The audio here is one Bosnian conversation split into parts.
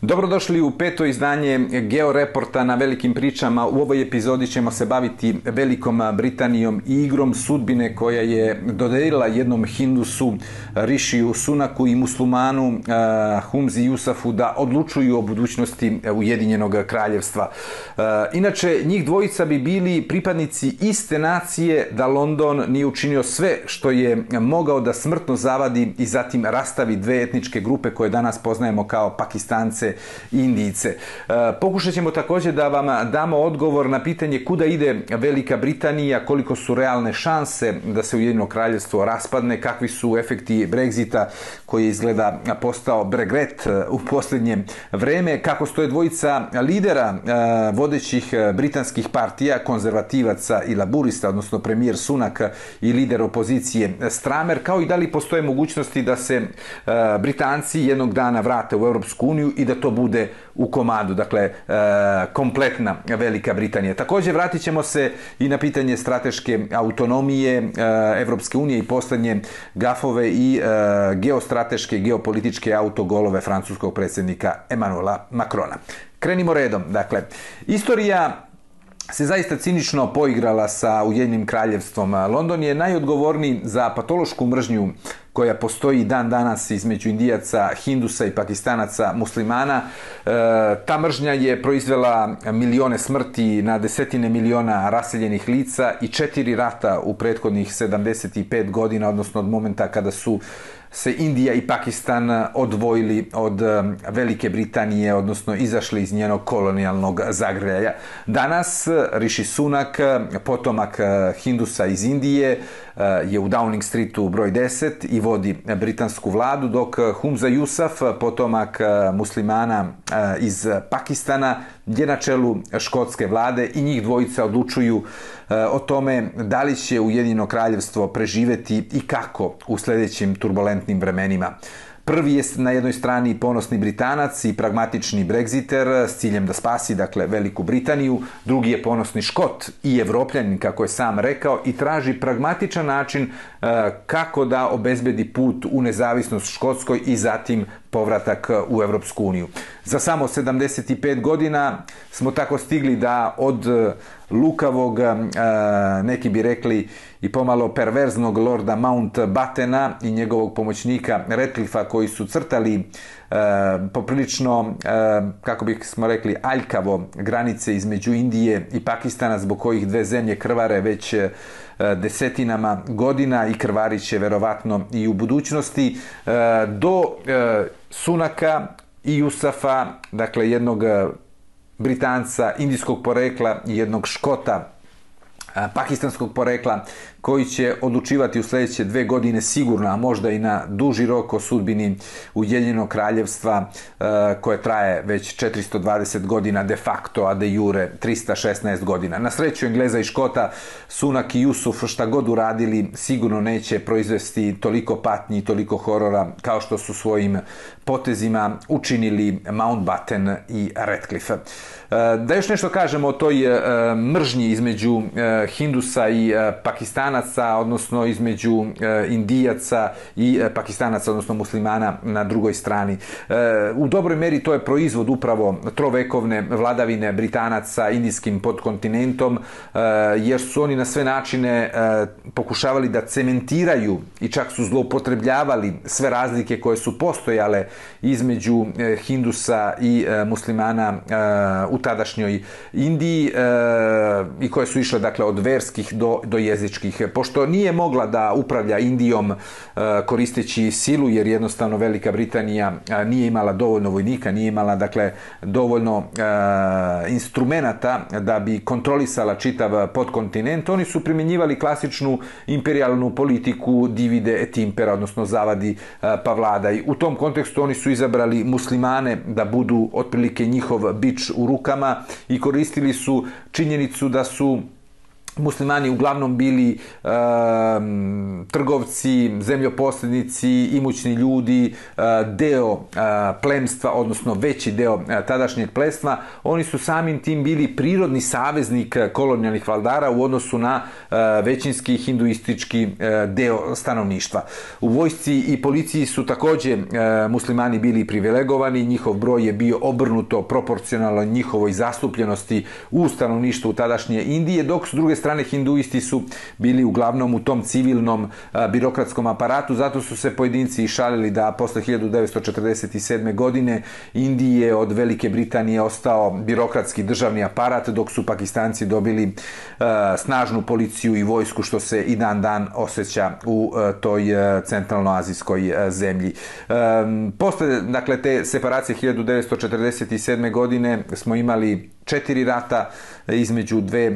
Dobrodošli u peto izdanje Georeporta na velikim pričama. U ovoj epizodi ćemo se baviti Velikom Britanijom i igrom sudbine koja je dodelila jednom Hindusu, Rishiju Sunaku i muslimanu uh, Humzi Yusafu da odlučuju o budućnosti Ujedinjenog kraljevstva. Uh, inače, njih dvojica bi bili pripadnici iste nacije da London nije učinio sve što je mogao da smrtno zavadi i zatim rastavi dve etničke grupe koje danas poznajemo kao Pakistance Indijice. E, pokušat ćemo također da vam damo odgovor na pitanje kuda ide Velika Britanija, koliko su realne šanse da se Ujedinjeno kraljevstvo raspadne, kakvi su efekti Brexita koji izgleda postao bregret e, u posljednje vreme, kako stoje dvojica lidera e, vodećih britanskih partija, konzervativaca i laburista, odnosno premijer Sunak i lider opozicije Stramer, kao i da li postoje mogućnosti da se Britanci jednog dana vrate u Europsku uniju i da to bude u komadu, dakle e, kompletna Velika Britanija. Također vratit ćemo se i na pitanje strateške autonomije e, Evropske unije i posljednje gafove i e, geostrateške, geopolitičke autogolove francuskog predsjednika Emanuela Macrona. Krenimo redom. Dakle, istorija se zaista cinično poigrala sa Ujedinim kraljevstvom. London je najodgovorniji za patološku mržnju koja postoji dan danas između Indijaca, Hindusa i Pakistanaca, muslimana. E, ta mržnja je proizvela milione smrti na desetine miliona raseljenih lica i četiri rata u prethodnih 75 godina, odnosno od momenta kada su se Indija i Pakistan odvojili od Velike Britanije, odnosno izašli iz njenog kolonijalnog zagrljaja. Danas Rishi Sunak, potomak eh, Hindusa iz Indije, Eh, je u Downing Streetu broj 10 i vodi britansku vladu, dok Humza Yusuf, potomak eh, muslimana eh, iz Pakistana, je na čelu škotske vlade i njih dvojica odlučuju o tome da li će Ujedinjeno kraljevstvo preživeti i kako u sljedećim turbulentnim vremenima. Prvi je na jednoj strani ponosni Britanac i pragmatični Brexiter s ciljem da spasi dakle Veliku Britaniju, drugi je ponosni Škot i Evropljanin kako je sam rekao i traži pragmatičan način uh, kako da obezbedi put u nezavisnost Škotskoj i zatim povratak e, u Evropsku uniju. Za samo 75 godina smo tako stigli da od e, lukavog, e, neki bi rekli i pomalo perverznog lorda Mountbattena i njegovog pomoćnika Retliffa koji su crtali poprilično, kako bih smo rekli, aljkavo granice između Indije i Pakistana zbog kojih dve zemlje krvare već e, desetinama godina i krvarit će verovatno i u budućnosti. E, do e, Sunaka i Jusafa, dakle jednog Britanca indijskog porekla i jednog Škota pakistanskog porekla koji će odlučivati u sljedeće dve godine sigurno, a možda i na duži rok o sudbini Ujedinjenog kraljevstva e, koje traje već 420 godina de facto, a de jure 316 godina. Na sreću Engleza i Škota, Sunak i Jusuf šta god uradili sigurno neće proizvesti toliko patnji i toliko horora kao što su svojim potezima učinili Mountbatten i Redcliffe. E, da još nešto kažemo o toj e, mržnji između Hindusa i Pakistana Pakistanaca, odnosno između e, Indijaca i e, Pakistanaca, odnosno muslimana na drugoj strani. E, u dobroj meri to je proizvod upravo trovekovne vladavine Britanaca indijskim podkontinentom, jer su oni na sve načine pokušavali da cementiraju i čak su zloupotrebljavali sve razlike koje su postojale između Hindusa i muslimana u tadašnjoj Indiji i koje su išle dakle od verskih do, do jezičkih. Pošto nije mogla da upravlja Indijom e, koristeći silu, jer jednostavno Velika Britanija e, nije imala dovoljno vojnika, nije imala dakle dovoljno e, instrumenata da bi kontrolisala čitav podkontinent, oni su primjenjivali klasičnu imperialnu politiku divide et impera, odnosno zavadi e, pa vladaj. U tom kontekstu oni su izabrali muslimane da budu otprilike njihov bič u rukama i koristili su činjenicu da su muslimani uglavnom bili e, trgovci, zemljoposlednici, imućni ljudi, e, deo e, plemstva, odnosno veći deo e, tadašnjeg plemstva, oni su samim tim bili prirodni saveznik kolonijalnih valdara u odnosu na e, većinski hinduistički e, deo stanovništva. U vojsci i policiji su takođe e, muslimani bili privilegovani, njihov broj je bio obrnuto proporcionalno njihovoj zastupljenosti u stanovništvu tadašnje Indije, dok s druge strane hinduisti su bili uglavnom u tom civilnom a, birokratskom aparatu, zato su se pojedinci šalili da posle 1947. godine Indije od Velike Britanije ostao birokratski državni aparat, dok su Pakistanci dobili a, snažnu policiju i vojsku, što se i dan dan osjeća u a, toj centralnoazijskoj zemlji. Posle dakle, te separacije 1947. godine smo imali četiri rata e, između dve, e,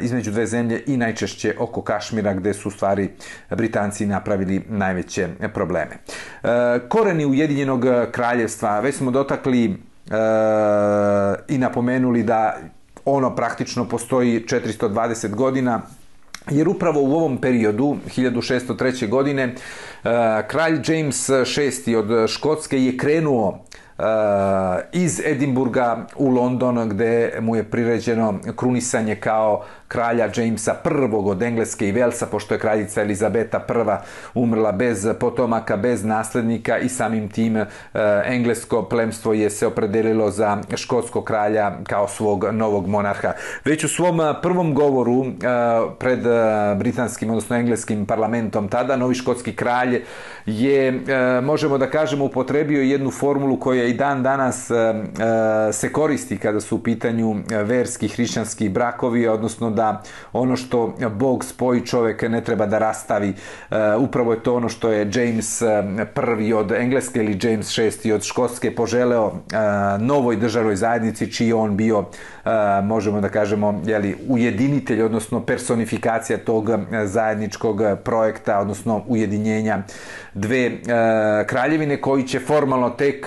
između dve zemlje i najčešće oko Kašmira gde su stvari Britanci napravili najveće probleme. Uh, koreni Ujedinjenog kraljevstva, već smo dotakli uh, i napomenuli da ono praktično postoji 420 godina, jer upravo u ovom periodu, 1603. godine, kralj James VI od Škotske je krenuo Eh, iz Edimburga u London gde mu je priređeno krunisanje kao kralja Jamesa I od Engleske i Velsa, pošto je kraljica Elizabeta I umrla bez potomaka, bez naslednika i samim tim e, englesko plemstvo je se opredelilo za škotskog kralja kao svog novog monarha. Već u svom eh, prvom govoru e, pred britanskim, odnosno engleskim parlamentom tada, novi škotski kralj je, možemo da kažemo, upotrebio jednu formulu koja i dan danas eh, eh, se koristi kada su u pitanju eh, verski, hrišćanski brakovi, odnosno da ono što Bog spoji čovek ne treba da rastavi. Upravo je to ono što je James prvi od Engleske ili James šesti od Škotske poželeo novoj državnoj zajednici čiji on bio možemo da kažemo jeli, ujedinitelj odnosno personifikacija tog zajedničkog projekta odnosno ujedinjenja dve kraljevine koji će formalno tek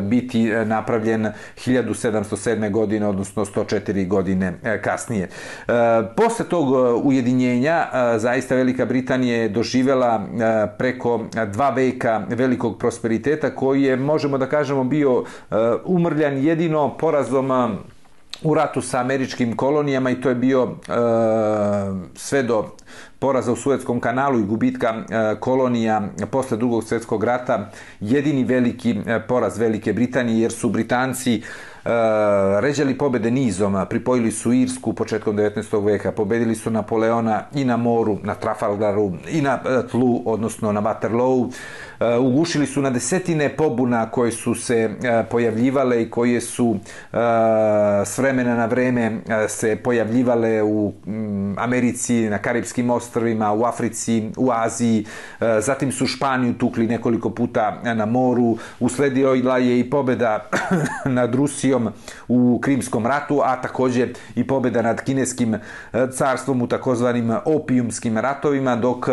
biti e, napravljen 1707. godine odnosno 104 godine e, kasnije e, posle tog ujedinjenja zaista Velika Britanija je doživela preko dva veka velikog prosperiteta koji je, možemo da kažemo, bio umrljan jedino porazom u ratu sa američkim kolonijama i to je bio e, sve do poraza u Suetskom kanalu i gubitka e, kolonija posle drugog svjetskog rata jedini veliki e, poraz Velike Britanije jer su Britanci e, ređali pobede nizom, pripojili su Irsku početkom 19. veka, pobedili su Napoleona i na moru, na Trafalgaru, i na uh, tlu, odnosno na Waterloo, Eh, ugušili su na desetine pobuna koje su se eh, pojavljivale i koje su eh, s vremena na vreme se pojavljivale u mm, Americi, na Karibskim ostrovima, u Africi, u Aziji. Zatim su Španiju tukli nekoliko puta na moru. Usledila je i pobeda nad Rusijom u Krimskom ratu, a takođe i pobeda nad Kineskim carstvom u takozvanim opijumskim ratovima, dok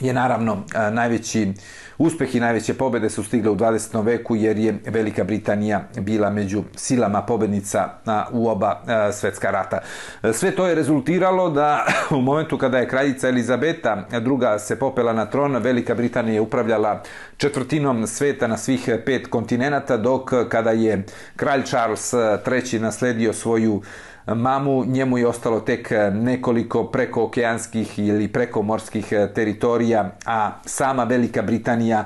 je naravno najveći Uspeh i najveće pobede su stigle u 20. veku jer je Velika Britanija bila među silama pobednica u oba svetska rata. Sve to je rezultiralo da u momentu kada je kraljica Elizabeta II. se popela na tron, Velika Britanija je upravljala četvrtinom sveta na svih pet kontinenta, dok kada je kralj Charles III nasledio svoju mamu, njemu je ostalo tek e, nekoliko prekookeanskih ili prekomorskih e, teritorija, a sama Velika Britanija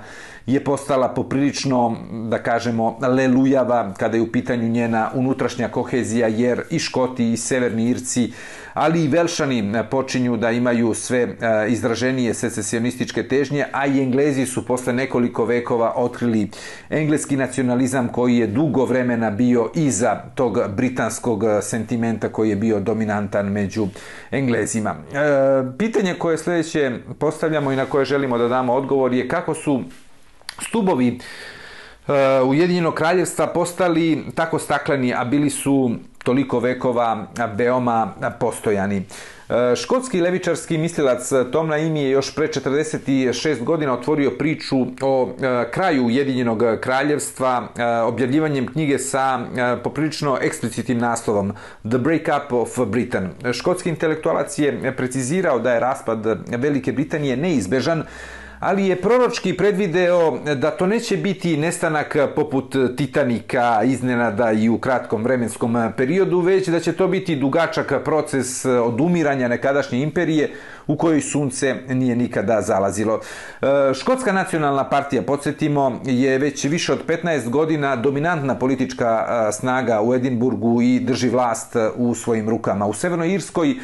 je postala poprilično, da kažemo, lelujava kada je u pitanju njena unutrašnja kohezija, jer i Škoti i Severni Irci, ali i Velšani počinju da imaju sve e, izraženije secesionističke težnje, a i Englezi su posle nekoliko vekova otkrili engleski nacionalizam koji je dugo vremena bio iza tog britanskog e, sentimenta koji je bio dominantan među Englezima. E, pitanje koje sledeće postavljamo i na koje želimo da damo odgovor je kako su stubovi e, uh, Ujedinjenog kraljevstva postali tako stakleni, a bili su toliko vekova veoma postojani. E, škotski levičarski mislilac Tom Naimi je još pre 46 godina otvorio priču o e, kraju Ujedinjenog kraljevstva objavljivanjem knjige sa poprilično eksplicitnim naslovom The Breakup of Britain. Škotski intelektualac je precizirao da je raspad Velike Britanije neizbežan, ali je proročki predvideo eh, da to neće biti nestanak eh, poput eh, Titanika iznenada i u kratkom vremenskom periodu, već da će to biti dugačak proces odumiranja nekadašnje imperije u kojoj sunce nije nikada zalazilo. E, Škotska nacionalna partija, podsjetimo, je već više od 15 godina dominantna politička e, snaga u Edinburgu i drži vlast e, u svojim rukama. U Severnoj Irskoj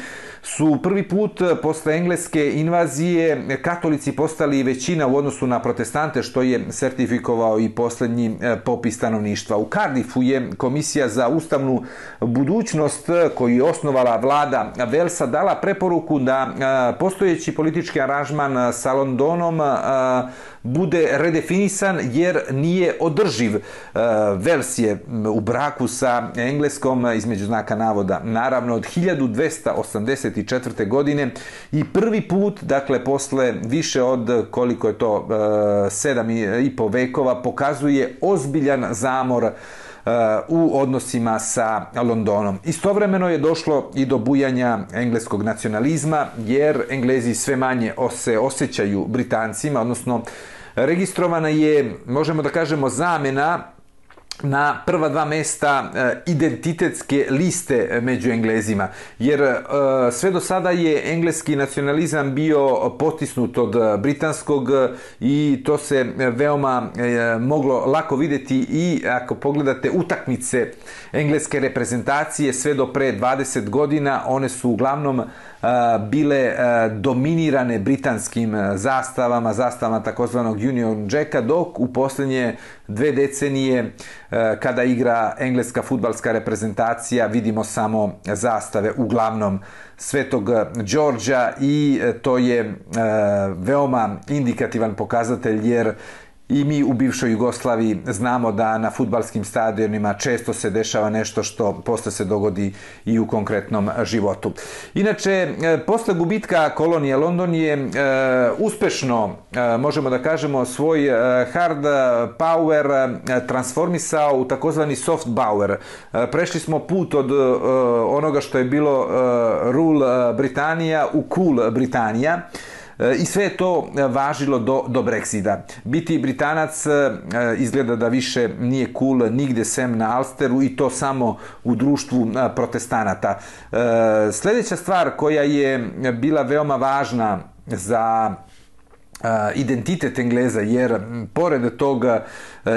su prvi put posle engleske invazije katolici postali većina u odnosu na protestante, što je sertifikovao i poslednji popis stanovništva. U Cardiffu je Komisija za ustavnu budućnost koju je osnovala vlada Velsa dala preporuku da postojeći politički aranžman sa Londonom bude redefinisan jer nije održiv. Vels je u braku sa Engleskom između znaka navoda naravno od 1284. godine i prvi put, dakle, posle više od koliko je to, sedam i po vekova, pokazuje ozbiljan zamor Eh, u odnosima sa Londonom. Istovremeno je došlo i do bujanja engleskog nacionalizma, jer Englezi sve manje se osjećaju Britancima, odnosno registrovana je, možemo da kažemo, zamena na prva dva mesta eh, identitetske liste eh, među Englezima. Jer eh, sve do sada je engleski nacionalizam bio potisnut od britanskog i to se veoma moglo lako videti i ako pogledate utakmice engleske reprezentacije sve do pre 20 godina, one su uglavnom bile dominirane britanskim zastavama, zastavama takozvanog Union Jacka, dok u posljednje dve decenije kada igra engleska futbalska reprezentacija vidimo samo zastave uglavnom Svetog Đorđa i to je veoma indikativan pokazatelj jer I mi u bivšoj Jugoslaviji znamo da na futbalskim stadionima često se dešava nešto što posle se dogodi i u konkretnom životu. Inače, e, posle gubitka kolonije London je e, uspešno, e, možemo da kažemo, svoj e, hard power e, transformisao u takozvani soft power. Prešli smo put od onoga što je bilo rule Britanija u cool Britanija. I sve je to e, važilo do, do Brexita. Biti Britanac e, e, izgleda da više nije cool nigde sem na Alsteru i to samo u društvu protestanata. Sljedeća stvar koja je bila veoma važna za identitet Engleza, jer pored tog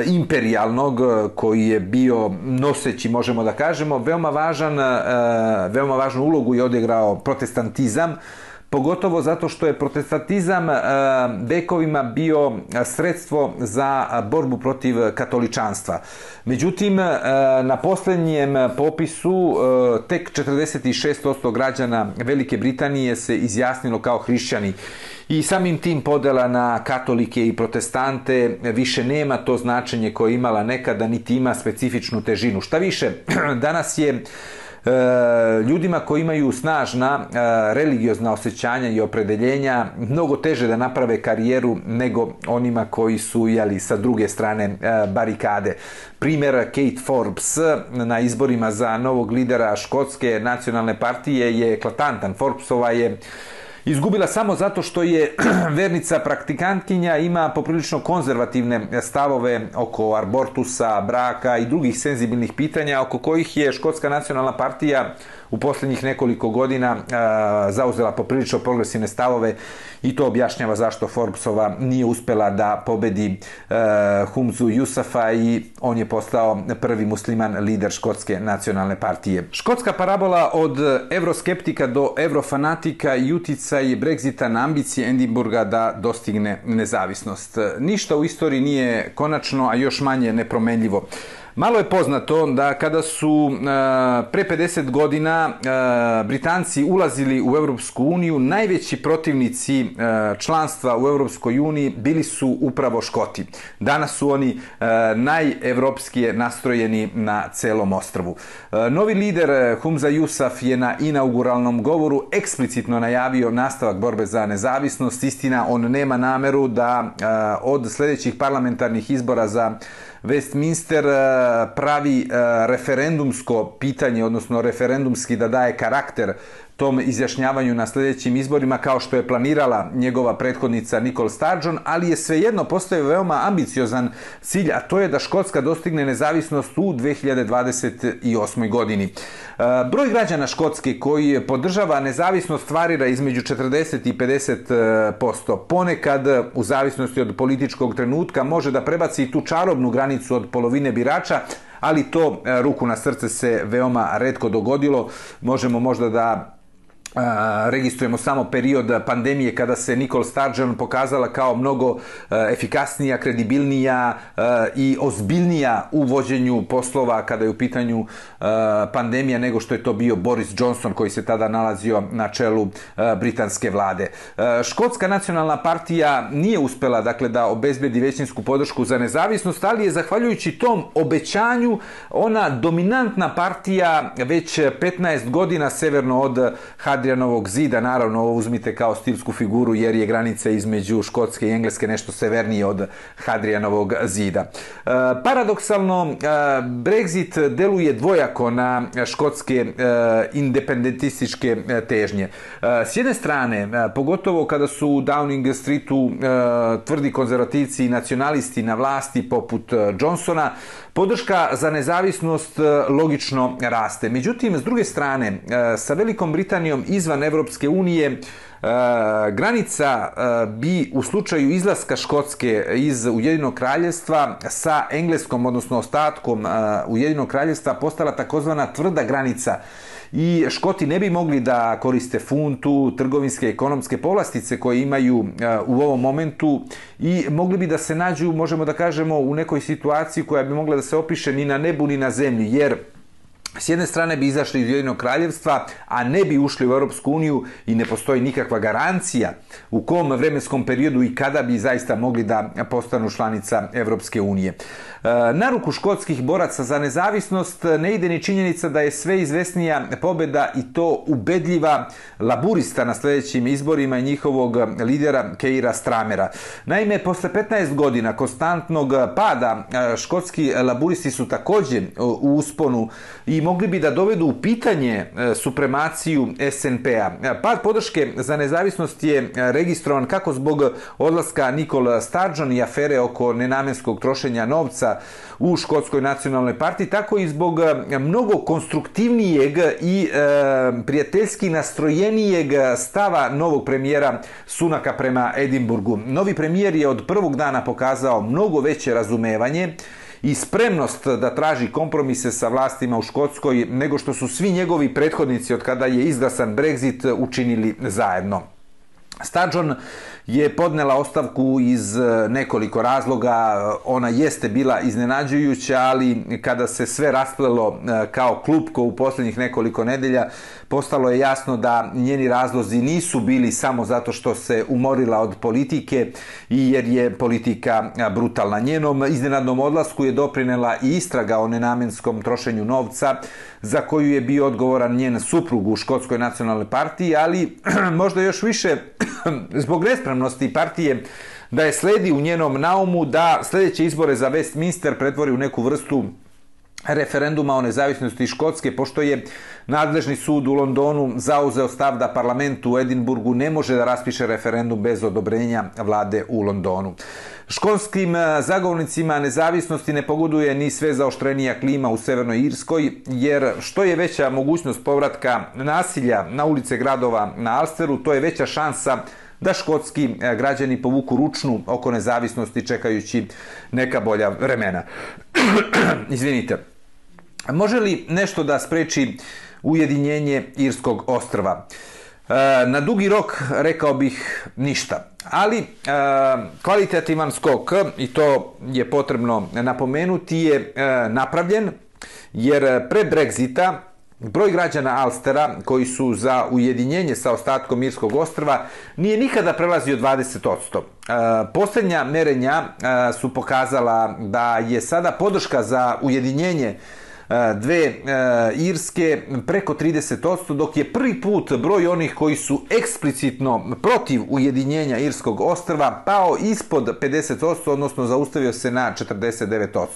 imperialnog koji je bio noseći, možemo da kažemo, veoma, važan, veoma važnu ulogu je odigrao protestantizam, pogotovo zato što je protestantizam e, vekovima bio e, sredstvo za e, borbu protiv katoličanstva. Međutim, na posljednjem popisu tek 46% građana Velike Britanije se izjasnilo kao hrišćani i samim tim podela na katolike i protestante više nema to značenje koje imala nekada, niti ima specifičnu težinu. Šta više, danas je E, ljudima koji imaju snažna e, religiozna osjećanja i opredeljenja mnogo teže da naprave karijeru nego onima koji su jeli, sa druge strane e, barikade. Primjer Kate Forbes na izborima za novog lidera škotske nacionalne partije je eklatantan. Forbesova je izgubila samo zato što je vernica praktikantkinja ima poprilično konzervativne stavove oko abortusa, braka i drugih senzibilnih pitanja oko kojih je Škotska nacionalna partija u posljednjih nekoliko godina zauzela poprilično progresivne stavove i to objašnjava zašto Forbesova nije uspela da pobedi Humzu Jusafa i on je postao prvi musliman lider Škotske nacionalne partije. Škotska parabola od evroskeptika do evrofanatika i uticaj Brexita na ambicije Edimburga da dostigne nezavisnost. Ništa u istoriji nije konačno, a još manje nepromenljivo. Malo je poznato da kada su pre 50 godina Britanci ulazili u Europsku uniju, najveći protivnici članstva u Europskoj uniji bili su upravo Škoti. Danas su oni najevropskije nastrojeni na celom ostrvu. Novi lider Humza Jusaf je na inauguralnom govoru eksplicitno najavio nastavak borbe za nezavisnost. Istina, on nema nameru da od sljedećih parlamentarnih izbora za Westminster e, pravi e, referendumsko pitanje, odnosno referendumski da daje karakter tom izjašnjavanju na sljedećim izborima kao što je planirala njegova prethodnica Nicole Sturgeon, ali je svejedno postoje veoma ambiciozan cilj, a to je da Škotska dostigne nezavisnost u 2028. godini. E, broj građana Škotske koji podržava nezavisnost varira između 40 i 50%. E, Ponekad, e, u zavisnosti od političkog trenutka, može da prebaci tu čarobnu granicu od polovine birača, ali to ruku na srce se veoma redko dogodilo. Možemo možda da registrujemo samo period pandemije kada se Nicole Sturgeon pokazala kao mnogo e, efikasnija, kredibilnija e, i ozbiljnija u vođenju poslova kada je u pitanju e, pandemija nego što je to bio Boris Johnson koji se tada nalazio na čelu britanske vlade. Škotska nacionalna partija nije uspela dakle da obezbedi većinsku podršku za nezavisnost, ali je zahvaljujući tom obećanju ona dominantna partija već 15 godina severno od HDZ p-a Hadrianovog zida, naravno ovo uzmite kao stilsku figuru jer je granica između Škotske i Engleske nešto severnije od Hadrianovog zida. E, paradoksalno, e, Brexit deluje dvojako na škotske e, independentističke e, težnje. E, s jedne strane, e, pogotovo kada su u Downing Streetu tvrdi konzervativci i nacionalisti na vlasti poput Johnsona, Podrška za nezavisnost e, logično raste. Međutim, s druge strane, e, sa Velikom Britanijom izvan Evropske unije e, granica e, bi u slučaju izlaska Škotske iz Ujedinog kraljestva sa engleskom, odnosno ostatkom e, Ujedinog kraljestva, postala takozvana tvrda granica i Škoti ne bi mogli da koriste funtu, trgovinske, ekonomske povlastice koje imaju e, u ovom momentu i mogli bi da se nađu, možemo da kažemo, u nekoj situaciji koja bi mogla da se opiše ni na nebu ni na zemlji, jer s jedne strane bi izašli iz Ujedinog kraljevstva, a ne bi ušli u Europsku uniju i ne postoji nikakva garancija u kom vremenskom periodu i kada bi zaista mogli da postanu članica Europske unije. E, na ruku škotskih boraca za nezavisnost ne ide ni činjenica da je sve izvesnija pobeda i to ubedljiva laburista na sljedećim izborima i njihovog lidera Keira Stramera. Naime, posle 15 godina konstantnog pada e, škotski laburisti su također u usponu i mogli bi da dovedu u pitanje e, supremaciju SNP-a. E, pad podrške za nezavisnost je e, registrovan kako zbog odlaska Nikola Sturgeon i afere oko nenamenskog trošenja novca u Škotskoj nacionalnoj partiji, tako i zbog mnogo konstruktivnijeg i e, prijateljski nastrojenijeg stava novog premijera Sunaka prema Edimburgu. Novi premijer je od prvog dana pokazao mnogo veće razumevanje i spremnost da traži kompromise sa vlastima u Škotskoj nego što su svi njegovi prethodnici od kada je izglasan Brexit učinili zajedno. Stadžon je podnela ostavku iz e, nekoliko razloga. Ona jeste bila iznenađujuća, ali kada se sve rasplelo e, kao klupko u posljednjih nekoliko nedelja, postalo je jasno da njeni razlozi nisu bili samo zato što se umorila od politike i jer je politika e, brutalna. Njenom iznenadnom odlasku je doprinela i istraga o nenamenskom trošenju novca za koju je bio odgovoran njen suprug u Škotskoj nacionalnoj partiji, ali možda još više zbog nespremnosti partije da je sledi u njenom naumu da sljedeće izbore za Westminster pretvori u neku vrstu referenduma o nezavisnosti Škotske, pošto je nadležni sud u Londonu zauzeo stav da parlament u Edinburgu ne može da raspiše referendum bez odobrenja vlade u Londonu. Školskim zagovnicima zagovornicima nezavisnosti ne pogoduje ni sve zaoštrenija klima u Severnoj Irskoj, jer što je veća mogućnost povratka nasilja na ulice gradova na Alsteru, to je veća šansa da škotski e, građani povuku ručnu oko nezavisnosti čekajući neka bolja vremena. Izvinite. Može li nešto da spreči ujedinjenje Irskog ostrva? E, na dugi rok rekao bih ništa. Ali e, kvalitativan skok, i to je potrebno napomenuti, je napravljen jer pre Brexita Broj građana Alstera koji su za ujedinjenje sa ostatkom Irskog ostrva nije nikada prelazio 20%. E, posljednja merenja e, su pokazala da je sada podrška za ujedinjenje E, dve e, Irske preko 30%, dok je prvi put broj onih koji su eksplicitno protiv ujedinjenja Irskog ostrva pao ispod 50%, odnosno zaustavio se na 49%.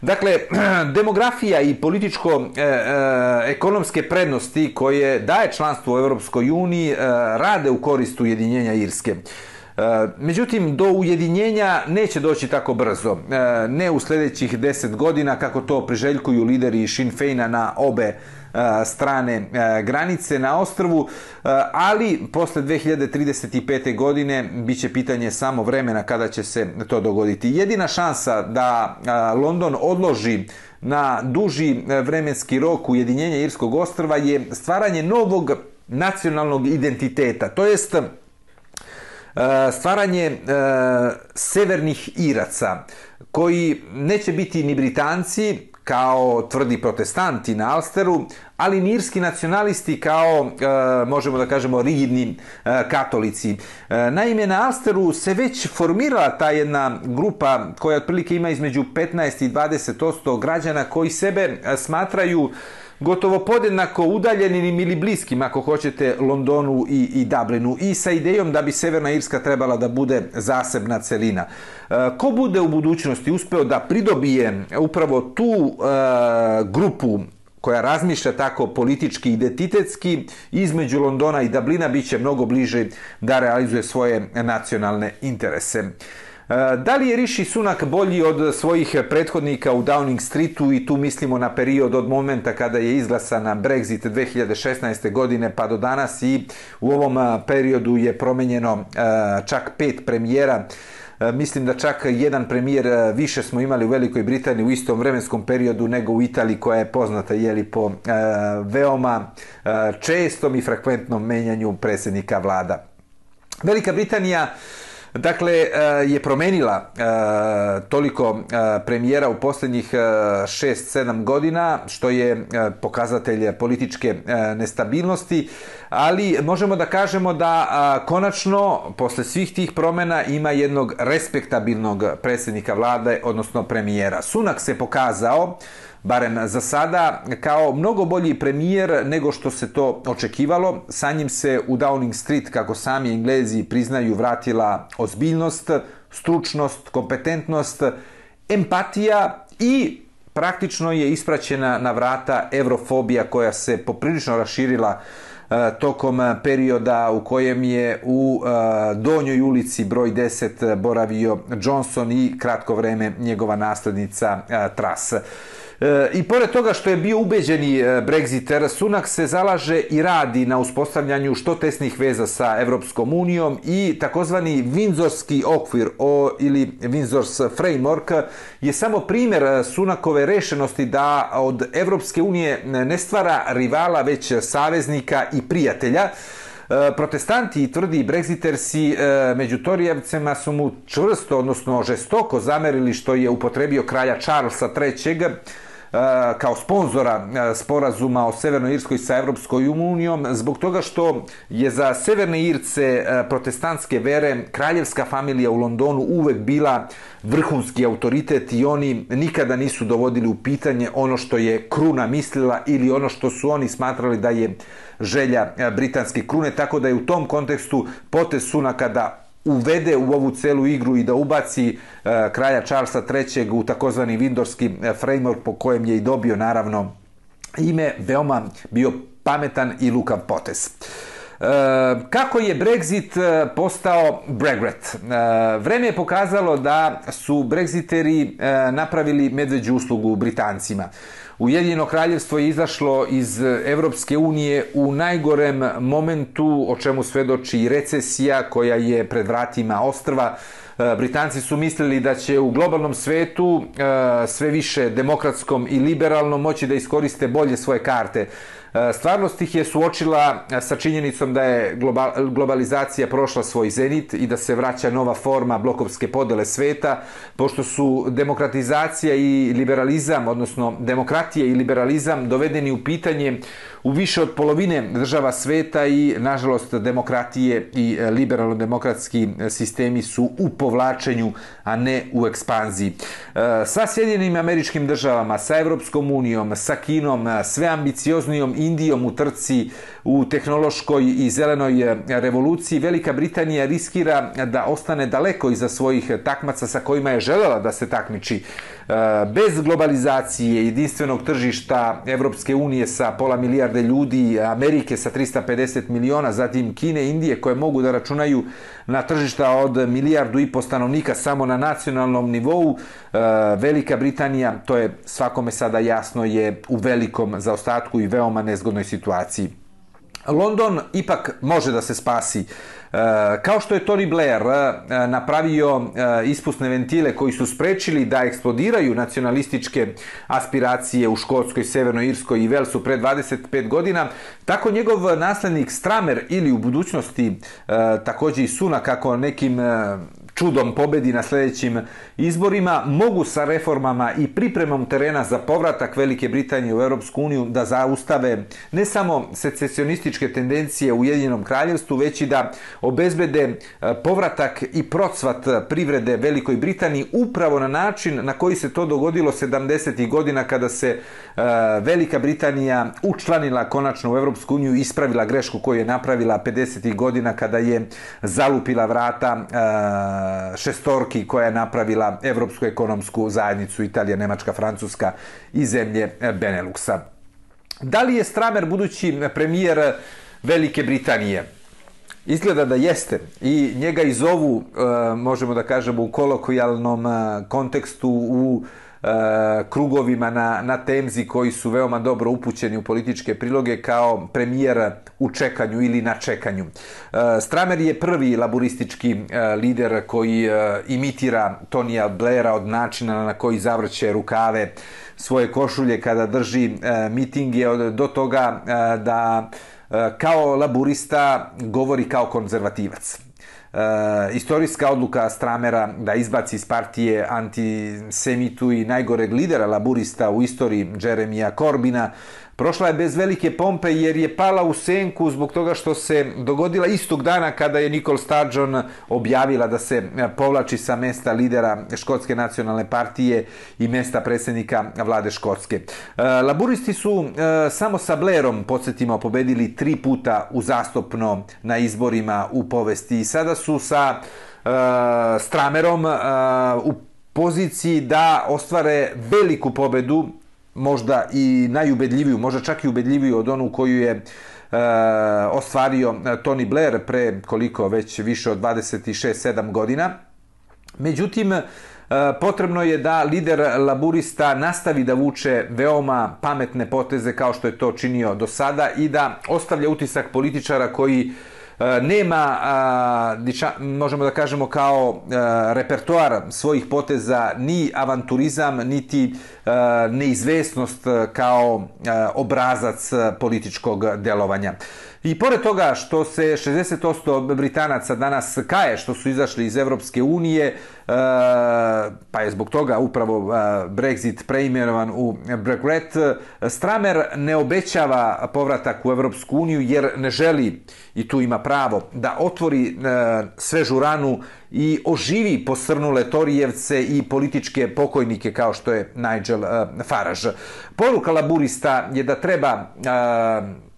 Dakle, demografija i političko-ekonomske e, e prednosti koje daje članstvo u Europskoj uniji e, rade u korist ujedinjenja Irske. E, međutim, do ujedinjenja neće doći tako brzo. E, ne u sljedećih deset godina, kako to priželjkuju lideri Sinn Feina na obe e, strane granice na ostrvu, ali posle 2035. godine bit će pitanje samo vremena kada će se to dogoditi. Jedina šansa da London odloži na duži vremenski rok ujedinjenja Irskog ostrva je stvaranje novog nacionalnog identiteta, to jest E, stvaranje e, severnih Iraca koji neće biti ni Britanci, kao tvrdi protestanti na Alsteru, ali nirski nacionalisti kao, e, možemo da kažemo, rigidni e, katolici. E, naime, na Alsteru se već formirala ta jedna grupa koja otprilike ima između 15 i 20% građana koji sebe e, smatraju gotovo podjednako udaljenim ili bliskim, ako hoćete, Londonu i, i Dublinu i sa idejom da bi Severna Irska trebala da bude zasebna celina. E, ko bude u budućnosti uspeo da pridobije upravo tu e, grupu koja razmišlja tako politički identitetski između Londona i Dublina biće mnogo bliže da realizuje svoje nacionalne interese. E, da li je Rishi Sunak bolji od svojih prethodnika u Downing Streetu i tu mislimo na period od momenta kada je izglasana Brexit 2016. godine pa do danas i u ovom e, periodu je promenjeno e, čak pet premijera. Mislim da čak jedan premijer više smo imali u Velikoj Britaniji u istom vremenskom periodu nego u Italiji koja je poznata jeli, po veoma čestom i frekventnom menjanju predsjednika vlada. Velika Britanija Dakle, eh, je promenila eh, toliko eh, premijera u posljednjih 6-7 godina, što je pokazatelj političke nestabilnosti, ali možemo da kažemo da konačno, posle svih tih promjena, ima jednog respektabilnog predsjednika vlade, odnosno premijera. Sunak se pokazao barem za sada, kao mnogo bolji premijer nego što se to očekivalo. Sa njim se u Downing Street, kako sami englezi priznaju, vratila ozbiljnost, stručnost, kompetentnost, empatija i praktično je ispraćena na vrata evrofobija koja se poprilično raširila e, tokom perioda u kojem je u e, donjoj ulici broj 10 boravio Johnson i kratko vreme njegova naslednica e, Truss. E, I pored toga što je bio ubeđeni e, Brexiter, Sunak se zalaže i radi na uspostavljanju što tesnih veza sa Evropskom unijom i takozvani Windsorski okvir o, ili Windsors framework je samo primjer e, Sunakove rešenosti da od Evropske unije ne stvara rivala, već saveznika i prijatelja. E, protestanti i tvrdi brexitersi među Torijevcema su mu čvrsto, odnosno žestoko zamerili što je upotrebio kralja Charlesa III kao sponzora sporazuma o Severnoj Irskoj sa Evropskoj unijom zbog toga što je za Severne Irce protestantske vere kraljevska familija u Londonu uvek bila vrhunski autoritet i oni nikada nisu dovodili u pitanje ono što je kruna mislila ili ono što su oni smatrali da je želja britanske krune, tako da je u tom kontekstu potez Sunaka da uvede u ovu celu igru i da ubaci e, kralja Charlesa III. u takozvani Windorski e, framework po kojem je i dobio naravno ime, veoma bio pametan i lukav potes. E, kako je Brexit e, postao Brexit? E, vreme je pokazalo da su Brexiteri e, napravili medveđu uslugu Britancima. Ujedinjeno kraljevstvo je izašlo iz eh, Evropske unije u najgorem momentu, o čemu svedoči recesija koja je pred vratima ostrva. Eh, Britanci su mislili da će u globalnom svetu eh, sve više demokratskom i liberalnom moći da iskoriste bolje svoje karte. E, stvarnost ih je suočila e, sa činjenicom da je globalizacija prošla svoj zenit i da se vraća nova forma blokovske podele sveta, pošto su demokratizacija i liberalizam, odnosno demokratija i liberalizam dovedeni u pitanje u više od polovine država sveta i, nažalost, demokratije i e, liberalno-demokratski sistemi su u povlačenju, a ne u ekspanziji. E, sa Sjedinim američkim državama, sa Evropskom unijom, sa Kinom, e, sve ambicioznijom Indijom u trci u tehnološkoj i zelenoj revoluciji, Velika Britanija riskira da ostane daleko iza svojih takmaca sa kojima je želela da se takmiči. Eh, bez globalizacije, jedinstvenog tržišta Evropske unije sa pola milijarde ljudi, Amerike sa 350 miliona, zatim Kine, Indije koje mogu da računaju na tržišta od milijardu i po stanovnika samo na nacionalnom nivou, eh, Velika Britanija, to je svakome sada jasno, je u velikom zaostatku i veoma nezgodnoj situaciji. London ipak može da se spasi. E, kao što je Tony Blair e, napravio e, ispusne ventile koji su sprečili da eksplodiraju nacionalističke aspiracije u Škotskoj, Severnoj Irskoj i Velsu pre 25 godina, tako njegov naslednik Stramer ili u budućnosti također i Suna kako nekim čudom pobedi na sljedećim izborima, mogu sa reformama i pripremom terena za povratak Velike Britanije u Europsku uniju da zaustave ne samo secesionističke tendencije u Jedinom kraljevstvu, već i da obezbede e, povratak i procvat privrede Velikoj Britaniji upravo na način na koji se to dogodilo 70. godina kada se e, Velika Britanija učlanila konačno u Europsku uniju i ispravila grešku koju je napravila 50. godina kada je zalupila vrata e, šestorki koja je napravila Evropsku ekonomsku zajednicu Italija, Nemačka, Francuska i zemlje e, Beneluxa. Da li je Stramer budući premijer Velike Britanije? Izgleda da jeste i njega iz ovu, e, možemo da kažemo u kolokvijalnom e, kontekstu, u uh, E, krugovima na, na temzi koji su veoma dobro upućeni u političke priloge kao premijer u čekanju ili na čekanju. E, Stramer je prvi laboristički e, lider koji imitira Tonija Blaira od načina na koji zavrće rukave svoje košulje kada drži mitinge do toga da kao laburista govori kao konzervativac. E, istorijska odluka Stramera da izbaci iz partije antisemitu i najgoreg lidera laburista u istoriji Jeremija Korbina prošla je bez velike pompe jer je pala u senku zbog toga što se dogodila istog dana kada je Nicole Sturgeon objavila da se povlači sa mesta lidera Škotske nacionalne partije i mesta predsjednika vlade Škotske. E, laburisti su e, samo sa Blairom, podsjetimo, pobedili tri puta uzastopno na izborima u povesti i sada su sa e, Stramerom u poziciji da ostvare veliku pobedu možda i najubedljiviju, možda čak i ubedljiviju od onu koju je e, ostvario e, Tony Blair pre koliko već više od 26-7 godina. Međutim, e, potrebno je da lider laburista nastavi da vuče veoma pametne poteze kao što je to činio do sada i da ostavlja utisak političara koji E, E, nema, možemo da kažemo kao e, repertoar svojih poteza ni avanturizam, niti e, neizvesnost e, kao obrazac političkog delovanja. I pored toga što se 60% Britanaca danas kaje što su izašli iz Evropske unije, e, pa je zbog toga upravo e, Brexit preimenovan u Brexit, Stramer ne obećava povratak u Evropsku uniju jer ne želi, i tu ima pravo, da otvori e, svežu ranu i oživi posrnule Torijevce i političke pokojnike kao što je Nigel Farage. Poruka laburista je da treba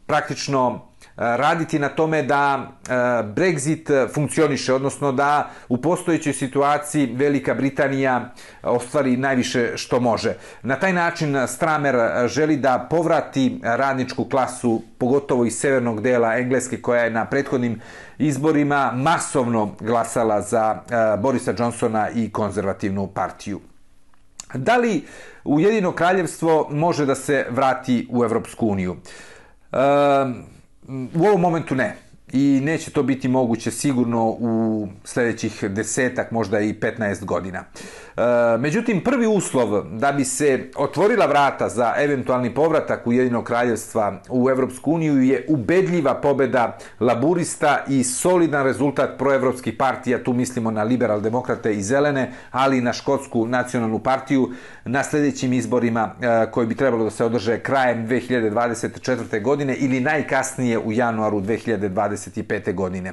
praktično Eh, raditi na tome da eh, Brexit funkcioniše, odnosno da u postojećoj situaciji Velika Britanija eh, ostvari najviše što može. Na taj način Stramer želi da povrati radničku klasu, pogotovo iz severnog dela Engleske, koja je na prethodnim izborima masovno glasala za Borisa Johnsona i konzervativnu partiju. Da li Ujedino kraljevstvo može da se vrati u Evropsku uniju? Um, Mm, u ovom momentu ne. i neće to biti moguće sigurno u sljedećih desetak, možda i 15 godina. E, međutim, prvi uslov da bi se otvorila vrata za eventualni povratak Ujedinog kraljevstva u Evropsku uniju je ubedljiva pobeda laburista i solidan rezultat proevropskih partija, tu mislimo na liberal demokrate i zelene, ali i na škotsku nacionalnu partiju na sljedećim izborima e, koji bi trebalo da se održe krajem 2024. godine ili najkasnije u januaru 2025. godine.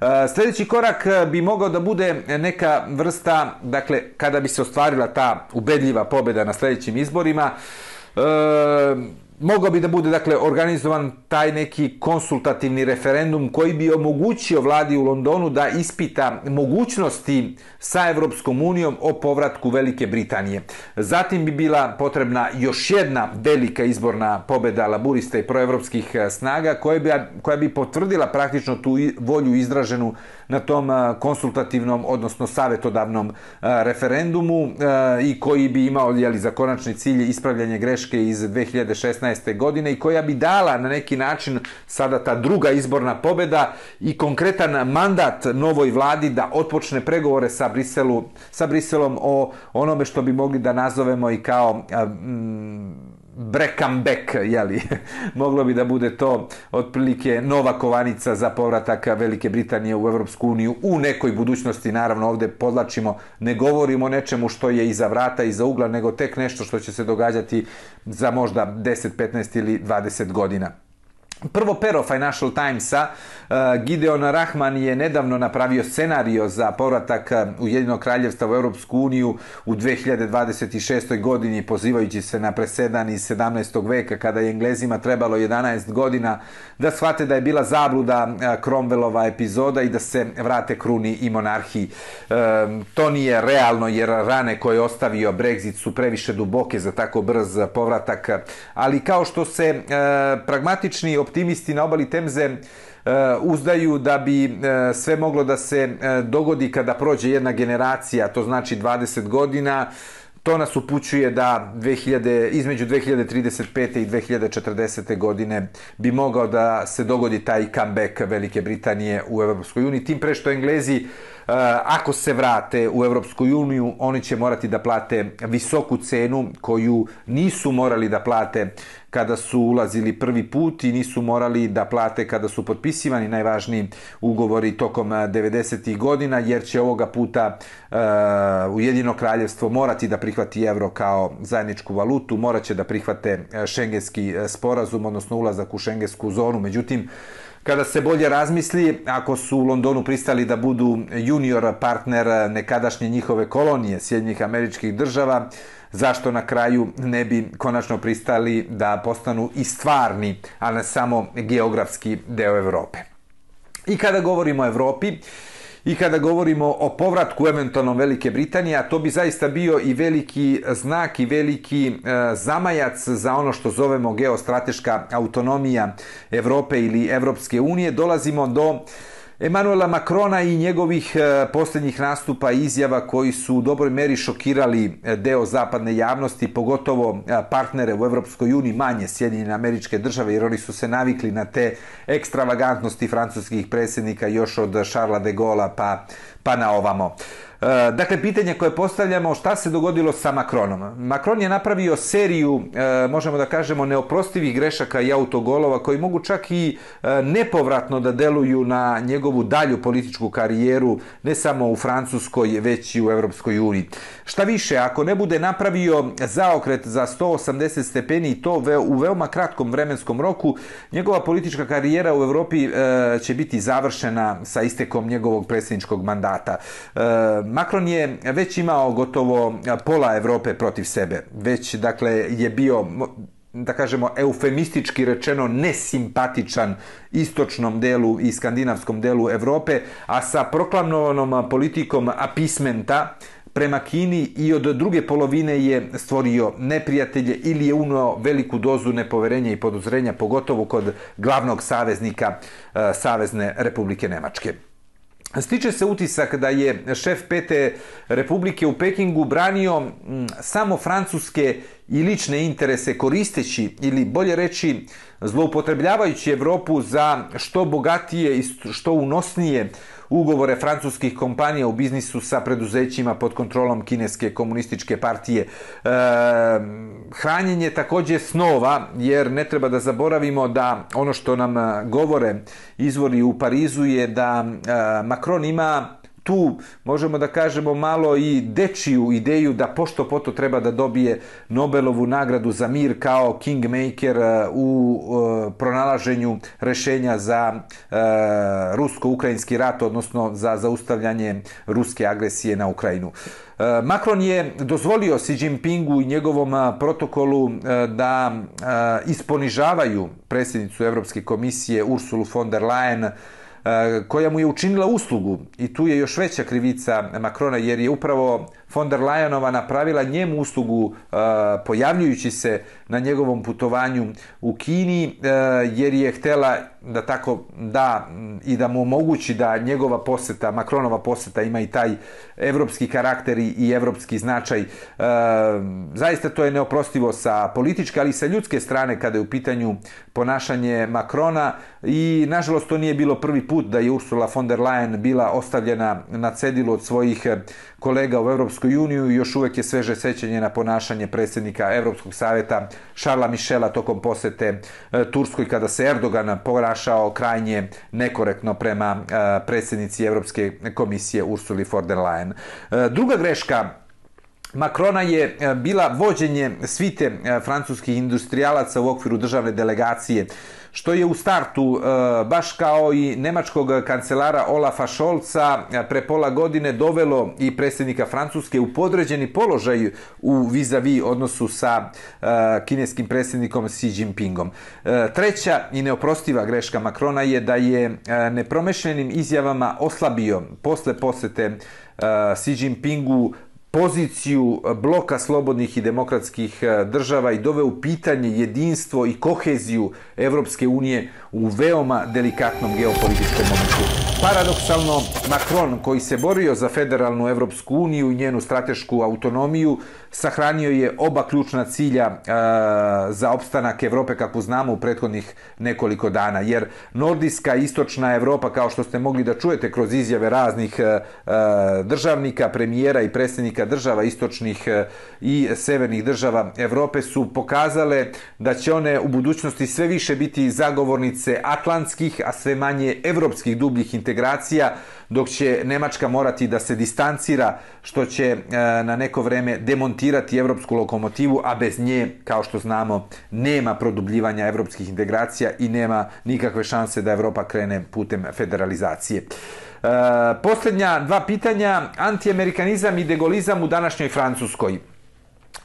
E, sljedeći korak e, bi mogao da bude neka vrsta, dakle, kada bi se ostvarila ta ubedljiva pobjeda na sljedećim izborima, e, mogao bi da bude dakle organizovan taj neki konsultativni referendum koji bi omogućio vladi u Londonu da ispita mogućnosti sa Evropskom unijom o povratku Velike Britanije. Zatim bi bila potrebna još jedna velika izborna pobeda laburista i proevropskih eh, snaga koja bi, koja bi potvrdila praktično tu volju izraženu na tom konsultativnom, odnosno savjetodavnom referendumu i koji bi imao jeli, za konačni cilj ispravljanje greške iz 2016. godine i koja bi dala na neki način sada ta druga izborna pobeda i konkretan mandat novoj vladi da otpočne pregovore sa Briselu, sa Briselom o onome što bi mogli da nazovemo i kao mm, brekam back, jeli, moglo bi da bude to otprilike nova kovanica za povratak Velike Britanije u Evropsku uniju. U nekoj budućnosti, naravno ovde podlačimo, ne govorimo o nečemu što je iza vrata, iza ugla, nego tek nešto što će se događati za možda 10, 15 ili 20 godina. Prvo pero Financial Timesa, e, Gideon Rahman je nedavno napravio scenario za povratak uh, Ujedinog kraljevstva u Europsku uniju u 2026. godini, pozivajući se na presedan iz 17. veka, kada je Englezima trebalo 11 godina da shvate da je bila zabluda e, Cromwellova epizoda i da se vrate kruni i monarhiji. To nije realno, jer rane koje je ostavio Brexit su previše duboke za tako brz povratak, ali kao što se pragmatični optimisti na obali Temze e, uzdaju da bi e, sve moglo da se e, dogodi kada prođe jedna generacija, to znači 20 godina, to nas upućuje da 2000, između 2035. i 2040. godine bi mogao da se dogodi taj comeback Velike Britanije u Europskoj uniji. Tim pre što Englezi Eh, ako se vrate u Evropsku uniju, oni će morati da plate visoku cenu koju nisu morali da plate kada su ulazili prvi put i nisu morali da plate kada su potpisivani najvažniji ugovori tokom eh, 90-ih godina, jer će ovoga puta eh, e, Ujedino kraljevstvo morati da prihvati evro kao zajedničku valutu, morat će da prihvate šengenski sporazum, odnosno ulazak u šengensku zonu. Međutim, kada se bolje razmisli, ako su u Londonu pristali da budu junior partner nekadašnje njihove kolonije Sjednjih američkih država, zašto na kraju ne bi konačno pristali da postanu i stvarni, a ne samo geografski deo Evrope. I kada govorimo o Evropi, I kada govorimo o povratku eventualno Velike Britanije, a to bi zaista bio i veliki znak i veliki e, zamajac za ono što zovemo geostrateška autonomija Evrope ili Evropske unije, dolazimo do Emanuela Makrona i njegovih e, posljednjih nastupa i izjava koji su u dobroj meri šokirali e, deo zapadne javnosti, pogotovo e, partnere u Evropskoj uniji, manje Sjedinjene američke države, jer oni su se navikli na te ekstravagantnosti francuskih predsjednika još od Charlesa de Gaulle pa, pa na ovamo. E, dakle, pitanje koje postavljamo, šta se dogodilo sa Makronom? Makron je napravio seriju, e, možemo da kažemo, neoprostivih grešaka i autogolova koji mogu čak i e, nepovratno da deluju na njegovu dalju političku karijeru, ne samo u Francuskoj, već i u Evropskoj uniji. Šta više, ako ne bude napravio zaokret za 180 stepeni i to u veoma kratkom vremenskom roku, njegova politička karijera u Evropi e, će biti završena sa istekom njegovog predsjedničkog mandata. E, Macron je već imao gotovo pola Evrope protiv sebe. Već, dakle, je bio da kažemo eufemistički rečeno nesimpatičan istočnom delu i skandinavskom delu Evrope, a sa proklamnovanom politikom apismenta prema Kini i od druge polovine je stvorio neprijatelje ili je unao veliku dozu nepoverenja i podozrenja, pogotovo kod glavnog saveznika e, Savezne Republike Nemačke. Stiče se utisak da je šef pete republike u Pekingu branio samo francuske i lične interese koristeći ili bolje reći zloupotrebljavajući Evropu za što bogatije i što unosnije ugovore francuskih kompanija u biznisu sa preduzećima pod kontrolom kineske komunističke partije. E, hranjenje takođe snova, jer ne treba da zaboravimo da ono što nam e, govore izvori u Parizu je da e, Macron ima tu možemo da kažemo malo i dečiju ideju da pošto poto treba da dobije Nobelovu nagradu za mir kao kingmaker e, u e, pronalaženju rešenja za e, rusko-ukrajinski rat, odnosno za zaustavljanje ruske agresije na Ukrajinu. Macron je dozvolio Xi Jinpingu i njegovom protokolu da isponižavaju predsjednicu Evropske komisije Ursulu von der Leyen koja mu je učinila uslugu. I tu je još veća krivica Makrona jer je upravo von der Leyenova napravila njemu uslugu e, pojavljujući se na njegovom putovanju u Kini e, jer je htela da tako da i da mu omogući da njegova poseta, Makronova poseta ima i taj evropski karakter i evropski značaj. E, zaista to je neoprostivo sa političke, ali i sa ljudske strane kada je u pitanju ponašanje Makrona i nažalost to nije bilo prvi put da je Ursula von der Leyen bila ostavljena na cedilu od svojih kolega u Evropskoj uniji još uvek je sveže sećanje na ponašanje predsjednika Evropskog savjeta Šarla Mišela tokom posete e, Turskoj kada se Erdogan porašao krajnje nekorektno prema e, predsjednici Evropske komisije Ursuli von der Leyen. E, druga greška Makrona je bila vođenje svite francuskih industrijalaca u okviru državne delegacije što je u startu, e, baš kao i nemačkog kancelara Olafa Šolca, e, pre pola godine dovelo i predsjednika Francuske u podređeni položaj u vizavi odnosu sa e, kineskim predsjednikom Xi Jinpingom. Treća i neoprostiva greška Makrona je da je nepromešljenim izjavama oslabio posle posete Xi Jinpingu poziciju bloka slobodnih i demokratskih e, država i doveo u pitanje jedinstvo i koheziju Evropske unije u veoma delikatnom geopolitičkom momentu. Paradoksalno, Macron, koji se borio za federalnu Evropsku uniju i njenu stratešku autonomiju, sahranio je oba ključna cilja e, za opstanak Evrope, kako znamo, u prethodnih nekoliko dana. Jer nordijska i istočna Evropa, kao što ste mogli da čujete kroz izjave raznih e, e, državnika, premijera i predsjednika država istočnih e, i severnih država Evrope, su pokazale da će one u budućnosti sve više biti zagovornice atlantskih, a sve manje evropskih dubljih integracija, dok će Nemačka morati da se distancira, što će e, na neko vreme demontirati evropsku lokomotivu, a bez nje, kao što znamo, nema produbljivanja evropskih integracija i nema nikakve šanse da Evropa krene putem federalizacije. E, posljednja dva pitanja, antiamerikanizam i degolizam u današnjoj Francuskoj.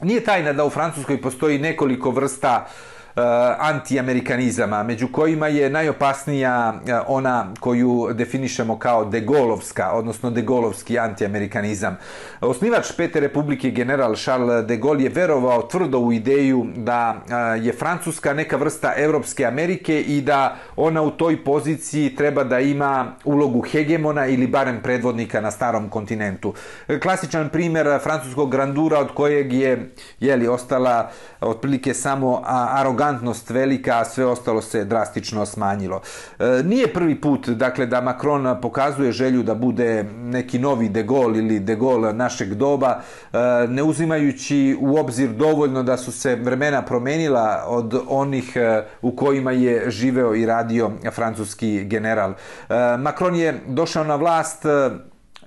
Nije tajna da u Francuskoj postoji nekoliko vrsta uh, Eh, antiamerikanizama, među kojima je najopasnija eh, ona koju definišemo kao degolovska, odnosno degolovski antiamerikanizam. Osnivač Pete republike general Charles de Gaulle je verovao tvrdo u ideju da eh, je Francuska neka vrsta Evropske Amerike i da ona u toj poziciji treba da ima ulogu hegemona ili barem predvodnika na starom kontinentu. Klasičan primjer francuskog grandura od kojeg je jeli, ostala otprilike samo arogancija arogantnost velika, a sve ostalo se drastično smanjilo. E, nije prvi put dakle, da Macron pokazuje želju da bude neki novi De Gaulle ili De Gaulle našeg doba, e, ne uzimajući u obzir dovoljno da su se vremena promenila od onih e, u kojima je živeo i radio francuski general. E, Macron je došao na vlast e,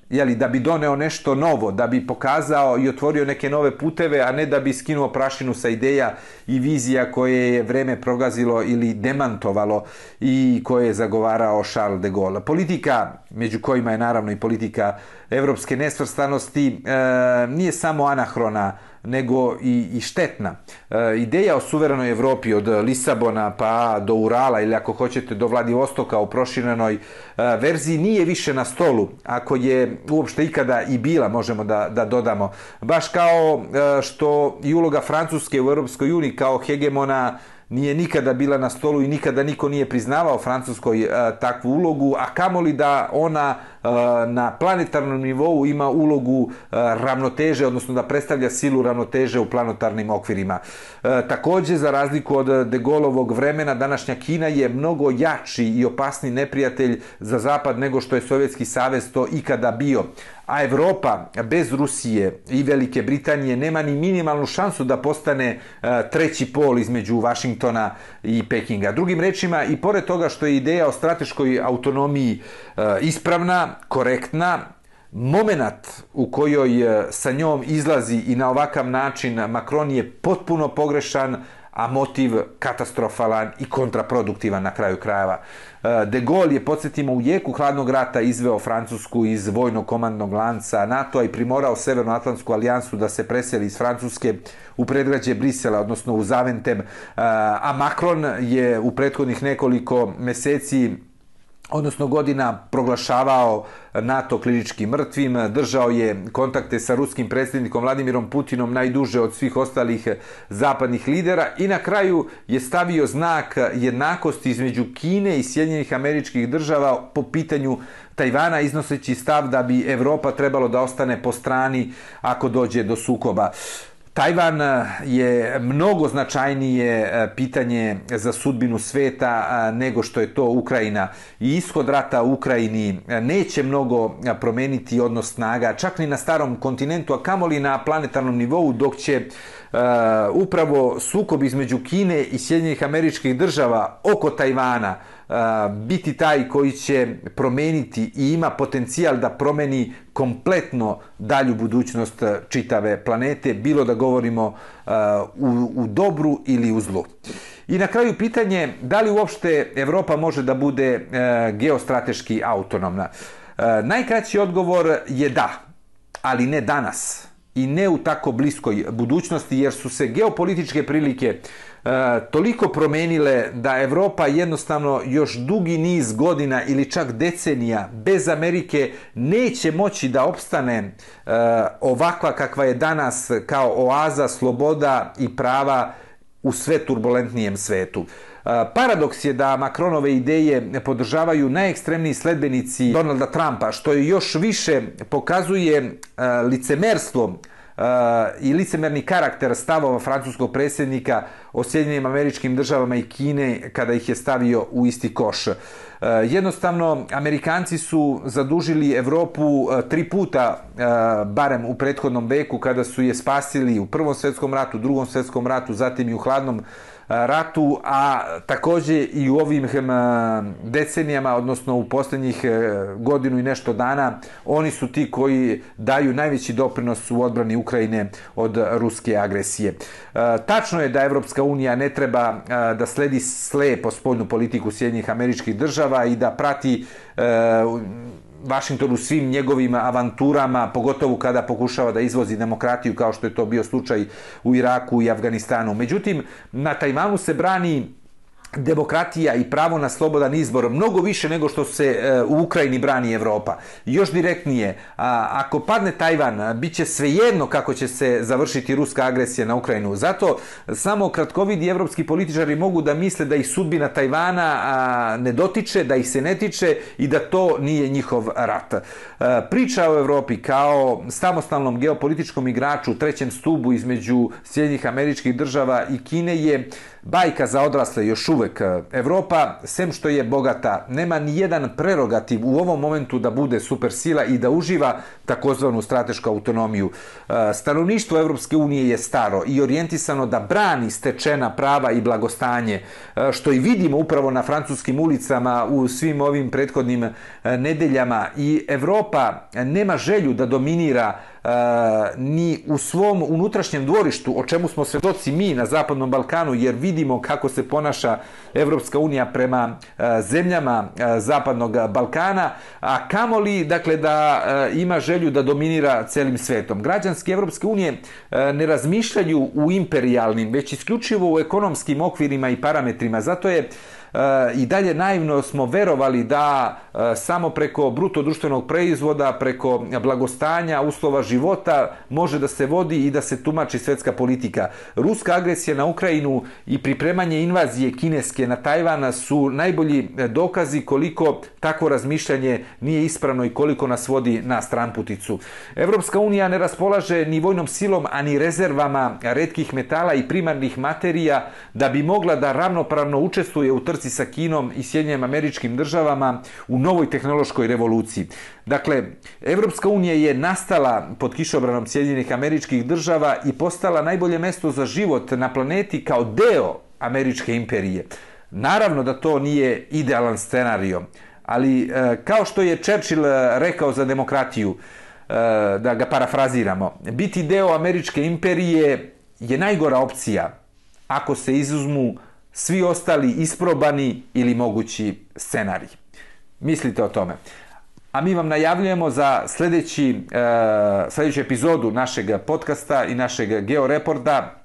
jeli, da bi doneo nešto novo, da bi pokazao i otvorio neke nove puteve, a ne da bi skinuo prašinu sa ideja i vizija koje je vreme progazilo ili demantovalo i koje je zagovarao Charles de Gaulle. Politika, među kojima je naravno i politika evropske nesvrstanosti, e, nije samo anahrona, nego i, i štetna. E, ideja o suverenoj Evropi od Lisabona pa do Urala ili ako hoćete do Vladivostoka u proširenoj e, verziji nije više na stolu, ako je uopšte ikada i bila, možemo da, da dodamo. Baš kao e, što i uloga Francuske u Europskoj uniji kao hegemona nije nikada bila na stolu i nikada niko nije priznavao Francuskoj e, takvu ulogu, a kamoli da ona na planetarnom nivou ima ulogu ravnoteže, odnosno da predstavlja silu ravnoteže u planetarnim okvirima. Takođe, za razliku od De Gaulleovog vremena, današnja Kina je mnogo jači i opasni neprijatelj za Zapad nego što je Sovjetski savez to ikada bio a Evropa bez Rusije i Velike Britanije nema ni minimalnu šansu da postane treći pol između Vašingtona i Pekinga. Drugim rečima, i pored toga što je ideja o strateškoj autonomiji ispravna, ispravna, korektna, moment u kojoj e, sa njom izlazi i na ovakav način Macron je potpuno pogrešan, a motiv katastrofalan i kontraproduktivan na kraju krajeva. E, De Gaulle je, podsjetimo, u jeku hladnog rata izveo Francusku iz vojno-komandnog lanca NATO-a i primorao Severnoatlantsku alijansu da se preseli iz Francuske u predgrađe Brisela, odnosno u Zaventem, e, a Macron je u prethodnih nekoliko meseci odnosno godina proglašavao NATO klinički mrtvim, držao je kontakte sa ruskim predsjednikom Vladimirom Putinom najduže od svih ostalih zapadnih lidera i na kraju je stavio znak jednakosti između Kine i Sjedinjenih američkih država po pitanju Tajvana iznoseći stav da bi Evropa trebalo da ostane po strani ako dođe do sukoba. Tajvan eh, je mnogo značajnije eh, pitanje za sudbinu sveta eh, nego što je to Ukrajina. I ishod rata u Ukrajini neće mnogo promeniti odnos snaga, čak ni na starom kontinentu, a kamoli na planetarnom nivou, dok će E, upravo sukob između Kine i Sjedinjenih američkih država oko Tajvana e, biti taj koji će promeniti i ima potencijal da promeni kompletno dalju budućnost e, čitave planete, bilo da govorimo u, u dobru ili u zlu. I na kraju pitanje, da li uopšte Evropa može da bude geostrateški autonomna? Najkraći odgovor je da, ali ne danas i ne u tako bliskoj budućnosti, jer su se geopolitičke prilike E, toliko promenile da Evropa jednostavno još dugi niz godina ili čak decenija bez Amerike neće moći da opstane e, ovakva kakva je danas kao oaza sloboda i prava u sve turbulentnijem svetu. Paradoks je da Macronove ideje podržavaju najekstremniji sledbenici Donalda Trumpa, što je još više pokazuje licemerstvo i licemerni karakter stavova francuskog predsjednika o Sjedinjenim američkim državama i Kine kada ih je stavio u isti koš. Jednostavno, Amerikanci su zadužili Evropu tri puta, barem u prethodnom veku, kada su je spasili u Prvom svjetskom ratu, Drugom svjetskom ratu, zatim i u hladnom ratu, a takođe i u ovim decenijama, odnosno u posljednjih e, godinu i nešto dana, oni su ti koji daju najveći doprinos u odbrani Ukrajine od ruske agresije. E, tačno je da Evropska unija ne treba e, da sledi slepo spoljnu politiku Sjedinjih američkih država i da prati Washington u svim njegovim avanturama, pogotovo kada pokušava da izvozi demokratiju kao što je to bio slučaj u Iraku i Afganistanu. Međutim, na Tajvanu se brani demokratija i pravo na slobodan izbor mnogo više nego što se e, u Ukrajini brani Evropa. Još direktnije, ako padne Tajvan, bit će svejedno kako će se završiti ruska agresija na Ukrajinu. Zato samo kratkovidi evropski političari mogu da misle da ih sudbina Tajvana ne dotiče, da ih se ne tiče i da to nije njihov rat. E, priča o Evropi kao samostalnom geopolitičkom igraču u trećem stubu između Sjedinjih američkih država i Kine je bajka za odrasle još uvek. E, Evropa, sem što je bogata, nema ni jedan prerogativ u ovom momentu da bude supersila i da uživa takozvanu stratešku autonomiju. E, stanovništvo Evropske unije je staro i orijentisano da brani stečena prava i blagostanje, što i vidimo upravo na francuskim ulicama u svim ovim prethodnim nedeljama i Evropa nema želju da dominira ni u svom unutrašnjem dvorištu, o čemu smo svedoci mi na Zapadnom Balkanu, jer vidimo kako se ponaša Evropska unija prema zemljama Zapadnog Balkana, a kamoli dakle, da ima želju da dominira celim svetom. Građanski Evropske unije ne razmišljaju u imperialnim, već isključivo u ekonomskim okvirima i parametrima. Zato je Eh, i dalje naivno smo verovali da eh, samo preko bruto društvenog proizvoda, preko blagostanja, uslova života može da se vodi i da se tumači svetska politika. Ruska agresija na Ukrajinu i pripremanje invazije kineske na Tajvana su najbolji eh, dokazi koliko takvo razmišljanje nije ispravno i koliko nas vodi na stranputicu. Evropska unija ne raspolaže ni vojnom silom, ani rezervama redkih metala i primarnih materija da bi mogla da ravnopravno učestvuje u trci sa Kinom i Sjedinjenim američkim državama u novoj tehnološkoj revoluciji. Dakle, Evropska unija je nastala pod kišobranom Sjedinjenih američkih država i postala najbolje mesto za život na planeti kao deo američke imperije. Naravno da to nije idealan scenario, ali e, kao što je Churchill e, rekao za demokratiju, e, da ga parafraziramo, biti deo američke imperije je najgora opcija ako se izuzmu svi ostali isprobani ili mogući scenariji. Mislite o tome. A mi vam najavljujemo za sljedeći, e, sljedeću epizodu našeg podcasta i našeg georeporta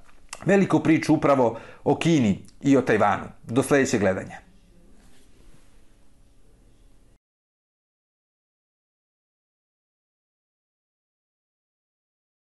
veliku priču upravo o Kini i o Tajvanu. Do sljedećeg gledanja.